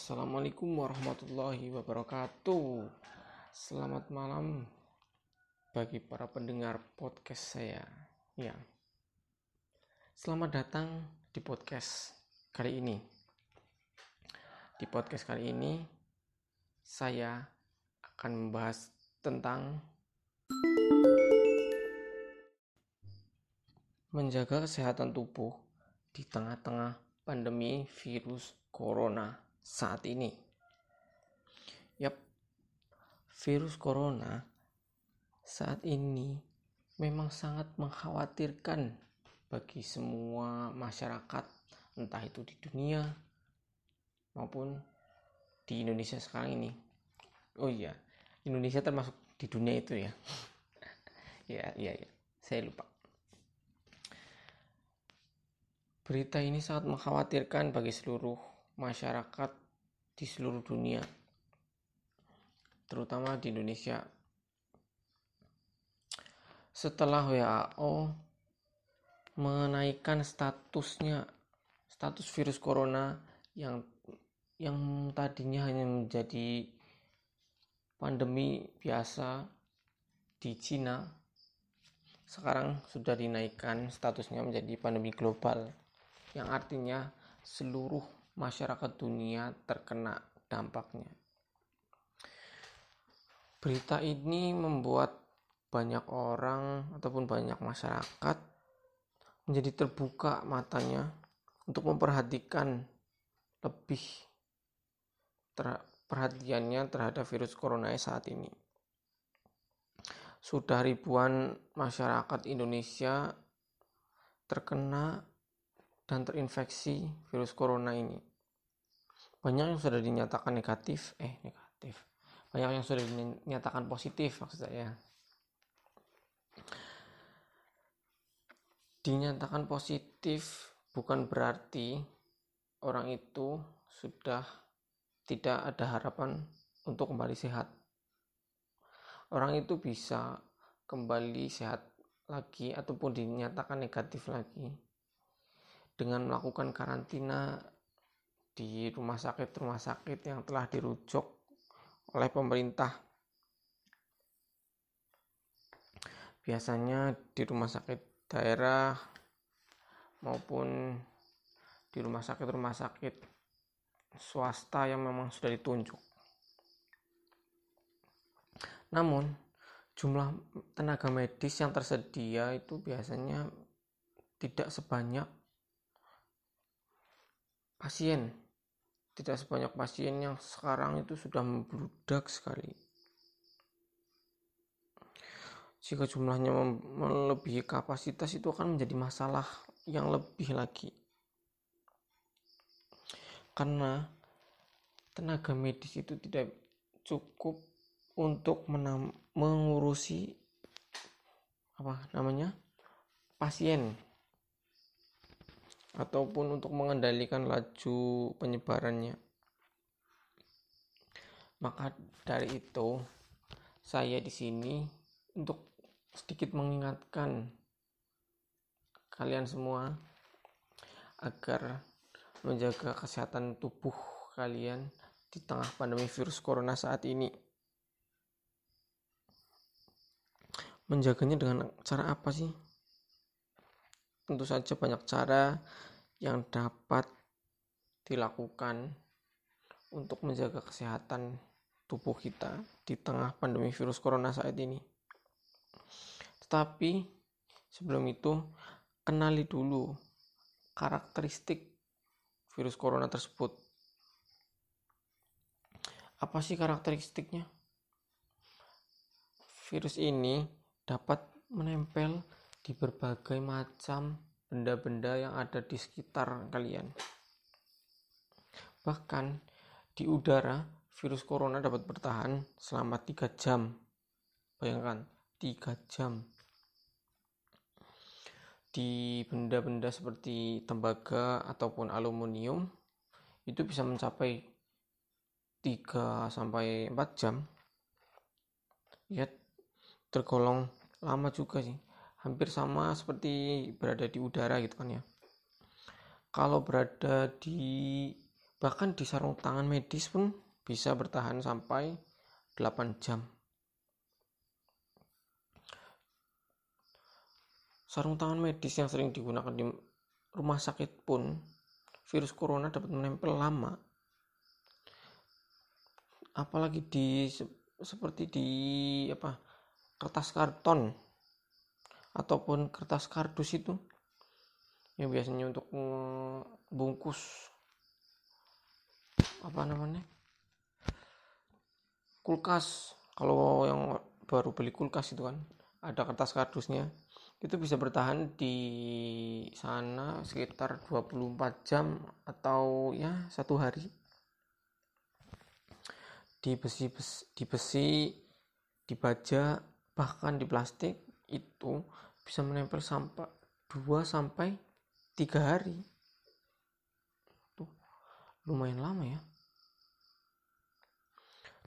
Assalamualaikum warahmatullahi wabarakatuh. Selamat malam bagi para pendengar podcast saya. Ya. Selamat datang di podcast kali ini. Di podcast kali ini saya akan membahas tentang menjaga kesehatan tubuh di tengah-tengah pandemi virus corona saat ini. Yap, virus corona saat ini memang sangat mengkhawatirkan bagi semua masyarakat, entah itu di dunia maupun di Indonesia sekarang ini. Oh iya, Indonesia termasuk di dunia itu ya. ya, ya, ya. Saya lupa. Berita ini sangat mengkhawatirkan bagi seluruh masyarakat di seluruh dunia, terutama di Indonesia. Setelah WHO menaikkan statusnya, status virus corona yang yang tadinya hanya menjadi pandemi biasa di Cina, sekarang sudah dinaikkan statusnya menjadi pandemi global, yang artinya seluruh masyarakat dunia terkena dampaknya. Berita ini membuat banyak orang ataupun banyak masyarakat menjadi terbuka matanya untuk memperhatikan lebih ter perhatiannya terhadap virus corona saat ini. Sudah ribuan masyarakat Indonesia terkena dan terinfeksi virus corona ini banyak yang sudah dinyatakan negatif. Eh negatif. Banyak yang sudah dinyatakan positif maksud saya. Dinyatakan positif bukan berarti orang itu sudah tidak ada harapan untuk kembali sehat. Orang itu bisa kembali sehat lagi ataupun dinyatakan negatif lagi dengan melakukan karantina di rumah sakit-rumah sakit yang telah dirujuk oleh pemerintah. Biasanya di rumah sakit daerah maupun di rumah sakit-rumah sakit swasta yang memang sudah ditunjuk. Namun, jumlah tenaga medis yang tersedia itu biasanya tidak sebanyak pasien tidak sebanyak pasien yang sekarang itu sudah membludak sekali. Jika jumlahnya melebihi kapasitas itu akan menjadi masalah yang lebih lagi. Karena tenaga medis itu tidak cukup untuk mengurusi apa namanya pasien ataupun untuk mengendalikan laju penyebarannya. Maka dari itu, saya di sini untuk sedikit mengingatkan kalian semua agar menjaga kesehatan tubuh kalian di tengah pandemi virus corona saat ini. Menjaganya dengan cara apa sih? Tentu saja banyak cara yang dapat dilakukan untuk menjaga kesehatan tubuh kita di tengah pandemi virus corona saat ini. Tetapi sebelum itu, kenali dulu karakteristik virus corona tersebut. Apa sih karakteristiknya? Virus ini dapat menempel di berbagai macam benda-benda yang ada di sekitar kalian. Bahkan di udara, virus corona dapat bertahan selama 3 jam. Bayangkan, 3 jam. Di benda-benda seperti tembaga ataupun aluminium itu bisa mencapai 3 sampai 4 jam. Ya tergolong lama juga sih hampir sama seperti berada di udara gitu kan ya kalau berada di Bahkan di sarung tangan medis pun bisa bertahan sampai 8 jam. Sarung tangan medis yang sering digunakan di rumah sakit pun virus corona dapat menempel lama. Apalagi di seperti di apa kertas karton ataupun kertas kardus itu yang biasanya untuk bungkus apa namanya kulkas. Kalau yang baru beli kulkas itu kan ada kertas kardusnya itu bisa bertahan di sana sekitar 24 jam atau ya satu hari. Di besi, besi di besi di baja bahkan di plastik itu bisa menempel sampai 2 sampai 3 hari tuh lumayan lama ya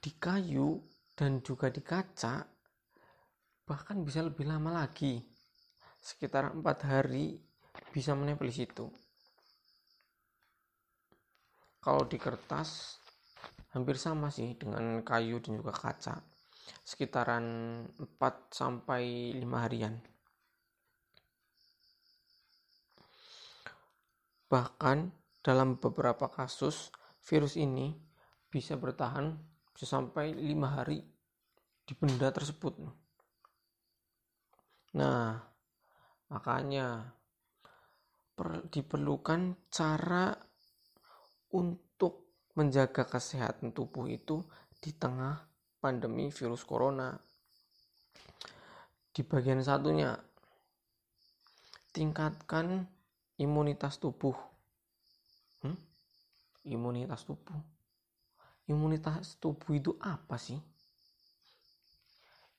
di kayu dan juga di kaca bahkan bisa lebih lama lagi sekitar empat hari bisa menempel di situ. Kalau di kertas hampir sama sih dengan kayu dan juga kaca. Sekitaran 4 sampai 5 harian. Bahkan dalam beberapa kasus virus ini bisa bertahan bisa sampai 5 hari di benda tersebut. Nah, Makanya diperlukan cara untuk menjaga kesehatan tubuh itu di tengah pandemi virus corona. Di bagian satunya, tingkatkan imunitas tubuh. Hmm? Imunitas tubuh. Imunitas tubuh itu apa sih?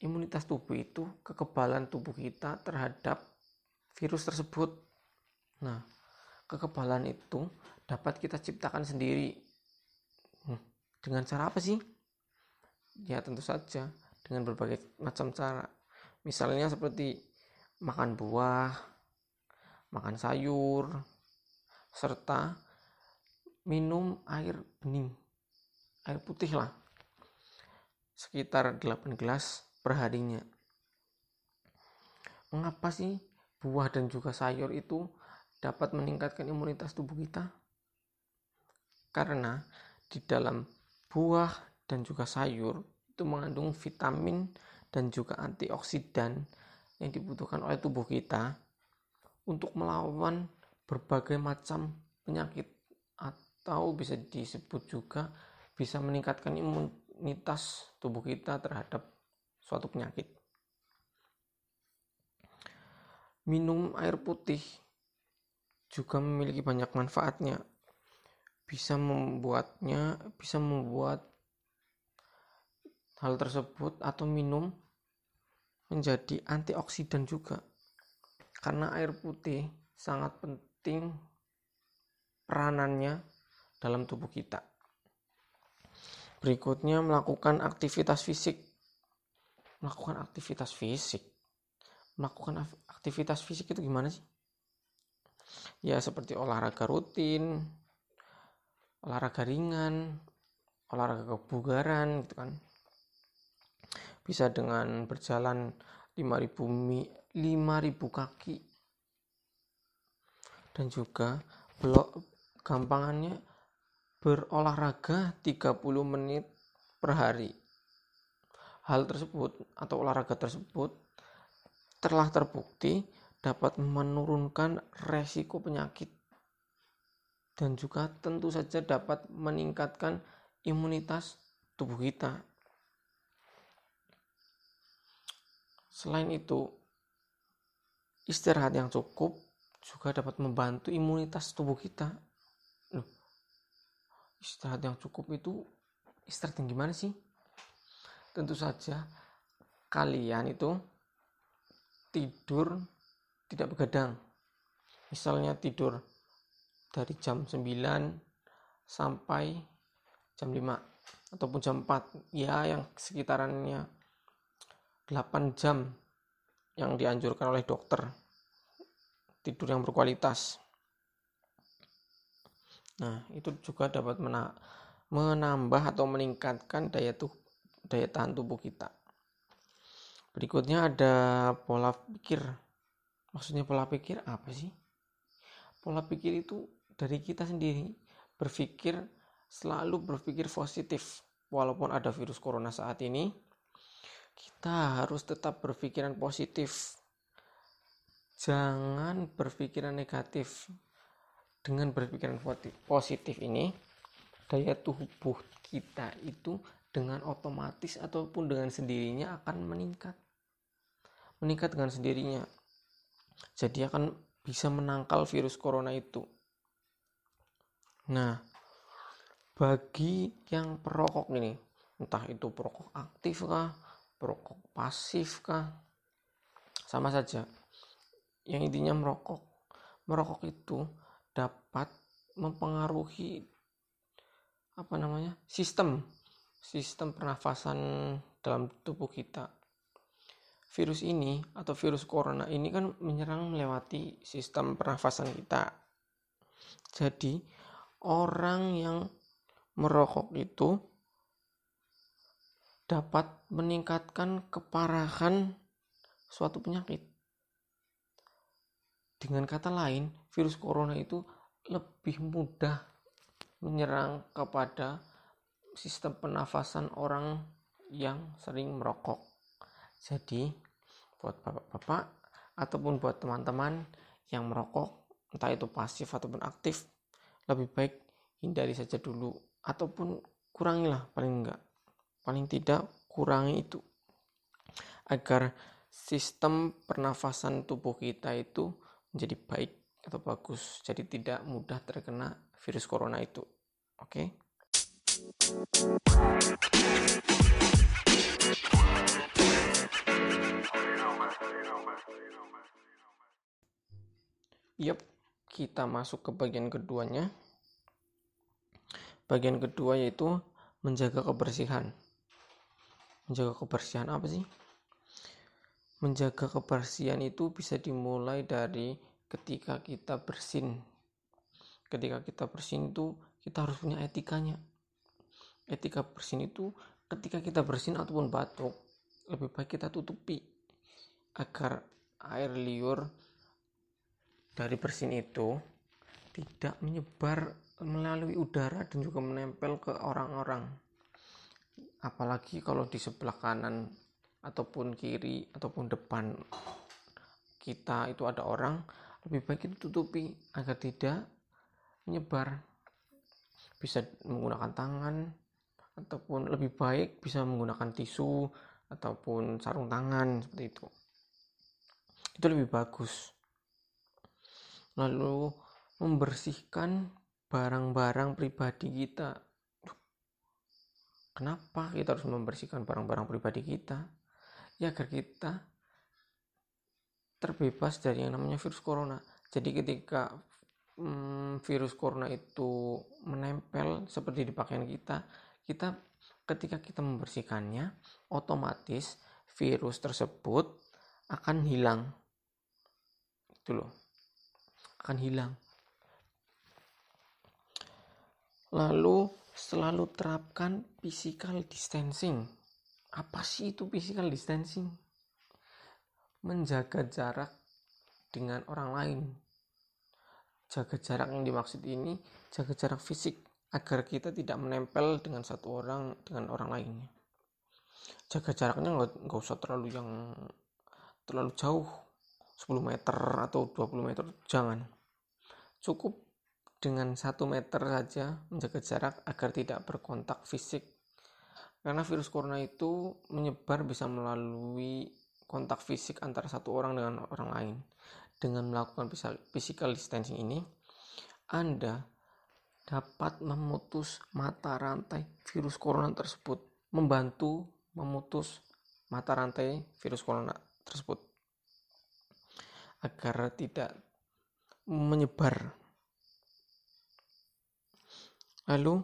Imunitas tubuh itu kekebalan tubuh kita terhadap virus tersebut. Nah, kekebalan itu dapat kita ciptakan sendiri. Hmm, dengan cara apa sih? Ya tentu saja dengan berbagai macam cara. Misalnya seperti makan buah, makan sayur, serta minum air bening, air putih lah. Sekitar 8 gelas per harinya. Mengapa sih buah dan juga sayur itu dapat meningkatkan imunitas tubuh kita? Karena di dalam buah dan juga sayur itu mengandung vitamin dan juga antioksidan yang dibutuhkan oleh tubuh kita untuk melawan berbagai macam penyakit atau bisa disebut juga bisa meningkatkan imunitas tubuh kita terhadap suatu penyakit. Minum air putih juga memiliki banyak manfaatnya. Bisa membuatnya bisa membuat hal tersebut atau minum menjadi antioksidan juga karena air putih sangat penting peranannya dalam tubuh kita berikutnya melakukan aktivitas fisik melakukan aktivitas fisik melakukan aktivitas fisik itu gimana sih? Ya seperti olahraga rutin, olahraga ringan, olahraga kebugaran gitu kan. Bisa dengan berjalan 5000 mi, 5000 kaki. Dan juga blok gampangannya berolahraga 30 menit per hari. Hal tersebut atau olahraga tersebut telah terbukti dapat menurunkan resiko penyakit dan juga tentu saja dapat meningkatkan imunitas tubuh kita. Selain itu, istirahat yang cukup juga dapat membantu imunitas tubuh kita. Loh, istirahat yang cukup itu istirahat yang gimana sih? Tentu saja kalian itu tidur tidak begadang. Misalnya tidur dari jam 9 sampai jam 5 ataupun jam 4 ya yang sekitarannya 8 jam yang dianjurkan oleh dokter tidur yang berkualitas Nah, itu juga dapat menambah atau meningkatkan daya tuh daya tahan tubuh kita. Berikutnya ada pola pikir. Maksudnya pola pikir apa sih? Pola pikir itu dari kita sendiri berpikir selalu berpikir positif. Walaupun ada virus corona saat ini, kita harus tetap berpikiran positif. Jangan berpikiran negatif. Dengan berpikiran positif ini, daya tubuh kita itu dengan otomatis ataupun dengan sendirinya akan meningkat. Meningkat dengan sendirinya. Jadi akan bisa menangkal virus corona itu. Nah, bagi yang perokok ini, entah itu perokok aktif kah, perokok pasif kah, sama saja. Yang intinya merokok. Merokok itu dapat mempengaruhi apa namanya sistem sistem pernafasan dalam tubuh kita. Virus ini atau virus corona ini kan menyerang melewati sistem pernafasan kita. Jadi, orang yang merokok itu dapat meningkatkan keparahan suatu penyakit. Dengan kata lain, virus corona itu lebih mudah menyerang kepada sistem pernafasan orang yang sering merokok. Jadi, buat bapak-bapak ataupun buat teman-teman yang merokok, entah itu pasif ataupun aktif, lebih baik hindari saja dulu ataupun kurangilah paling enggak. Paling tidak kurangi itu agar sistem pernafasan tubuh kita itu menjadi baik atau bagus. Jadi tidak mudah terkena virus corona itu. Oke. Okay? Yap, kita masuk ke bagian keduanya. Bagian kedua yaitu menjaga kebersihan. Menjaga kebersihan apa sih? Menjaga kebersihan itu bisa dimulai dari ketika kita bersin. Ketika kita bersin itu kita harus punya etikanya etika bersin itu ketika kita bersin ataupun batuk lebih baik kita tutupi agar air liur dari bersin itu tidak menyebar melalui udara dan juga menempel ke orang-orang apalagi kalau di sebelah kanan ataupun kiri ataupun depan kita itu ada orang lebih baik itu tutupi agar tidak menyebar. Bisa menggunakan tangan ataupun lebih baik bisa menggunakan tisu ataupun sarung tangan seperti itu. Itu lebih bagus. Lalu membersihkan barang-barang pribadi kita kenapa kita harus membersihkan barang-barang pribadi kita? Ya agar kita terbebas dari yang namanya virus corona. Jadi ketika hmm, virus corona itu menempel seperti di pakaian kita kita ketika kita membersihkannya otomatis virus tersebut akan hilang. Itu loh. Akan hilang. Lalu selalu terapkan physical distancing. Apa sih itu physical distancing? Menjaga jarak dengan orang lain. Jaga jarak yang dimaksud ini jaga jarak fisik agar kita tidak menempel dengan satu orang dengan orang lainnya. Jaga jaraknya nggak usah terlalu yang terlalu jauh 10 meter atau 20 meter jangan. Cukup dengan satu meter saja menjaga jarak agar tidak berkontak fisik karena virus corona itu menyebar bisa melalui kontak fisik antara satu orang dengan orang lain dengan melakukan physical distancing ini Anda dapat memutus mata rantai virus corona tersebut, membantu memutus mata rantai virus corona tersebut agar tidak menyebar. Lalu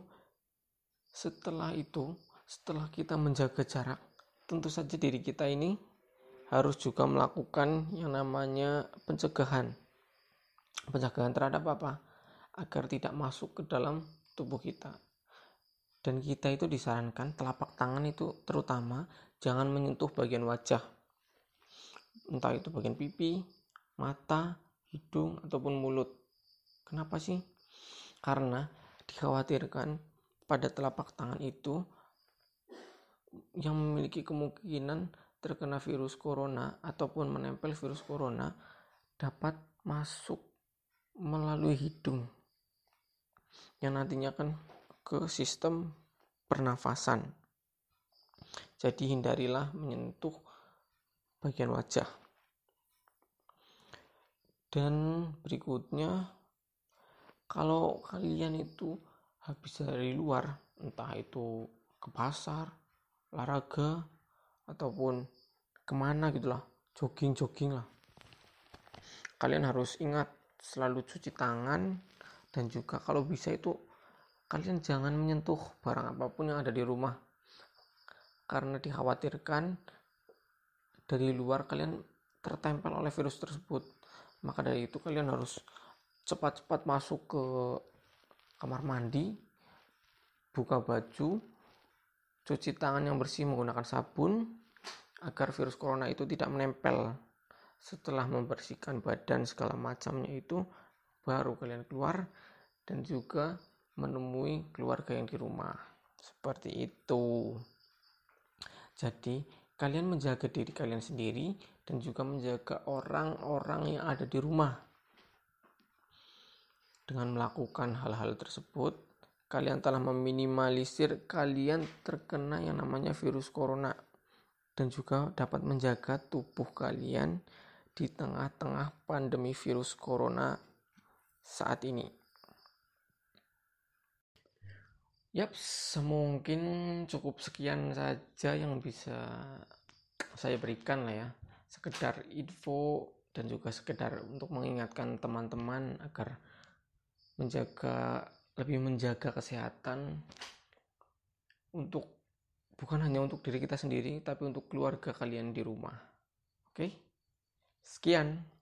setelah itu, setelah kita menjaga jarak, tentu saja diri kita ini harus juga melakukan yang namanya pencegahan. Pencegahan terhadap apa? agar tidak masuk ke dalam tubuh kita. Dan kita itu disarankan telapak tangan itu terutama jangan menyentuh bagian wajah. Entah itu bagian pipi, mata, hidung, ataupun mulut. Kenapa sih? Karena dikhawatirkan pada telapak tangan itu yang memiliki kemungkinan terkena virus corona ataupun menempel virus corona dapat masuk melalui hidung yang nantinya akan ke sistem pernafasan. Jadi hindarilah menyentuh bagian wajah. Dan berikutnya kalau kalian itu habis dari luar, entah itu ke pasar, olahraga, ataupun ke mana gitu lah, jogging-jogging lah. Kalian harus ingat selalu cuci tangan dan juga kalau bisa itu kalian jangan menyentuh barang apa pun yang ada di rumah karena dikhawatirkan dari luar kalian tertempel oleh virus tersebut maka dari itu kalian harus cepat-cepat masuk ke kamar mandi buka baju cuci tangan yang bersih menggunakan sabun agar virus corona itu tidak menempel setelah membersihkan badan segala macamnya itu baru kalian keluar dan juga menemui keluarga yang di rumah. Seperti itu. Jadi, kalian menjaga diri kalian sendiri dan juga menjaga orang-orang yang ada di rumah. Dengan melakukan hal-hal tersebut, kalian telah meminimalisir kalian terkena yang namanya virus corona dan juga dapat menjaga tubuh kalian di tengah-tengah pandemi virus corona saat ini. Yap, semungkin cukup sekian saja yang bisa saya berikan lah ya. Sekedar info dan juga sekedar untuk mengingatkan teman-teman agar menjaga lebih menjaga kesehatan untuk bukan hanya untuk diri kita sendiri tapi untuk keluarga kalian di rumah. Oke? Sekian.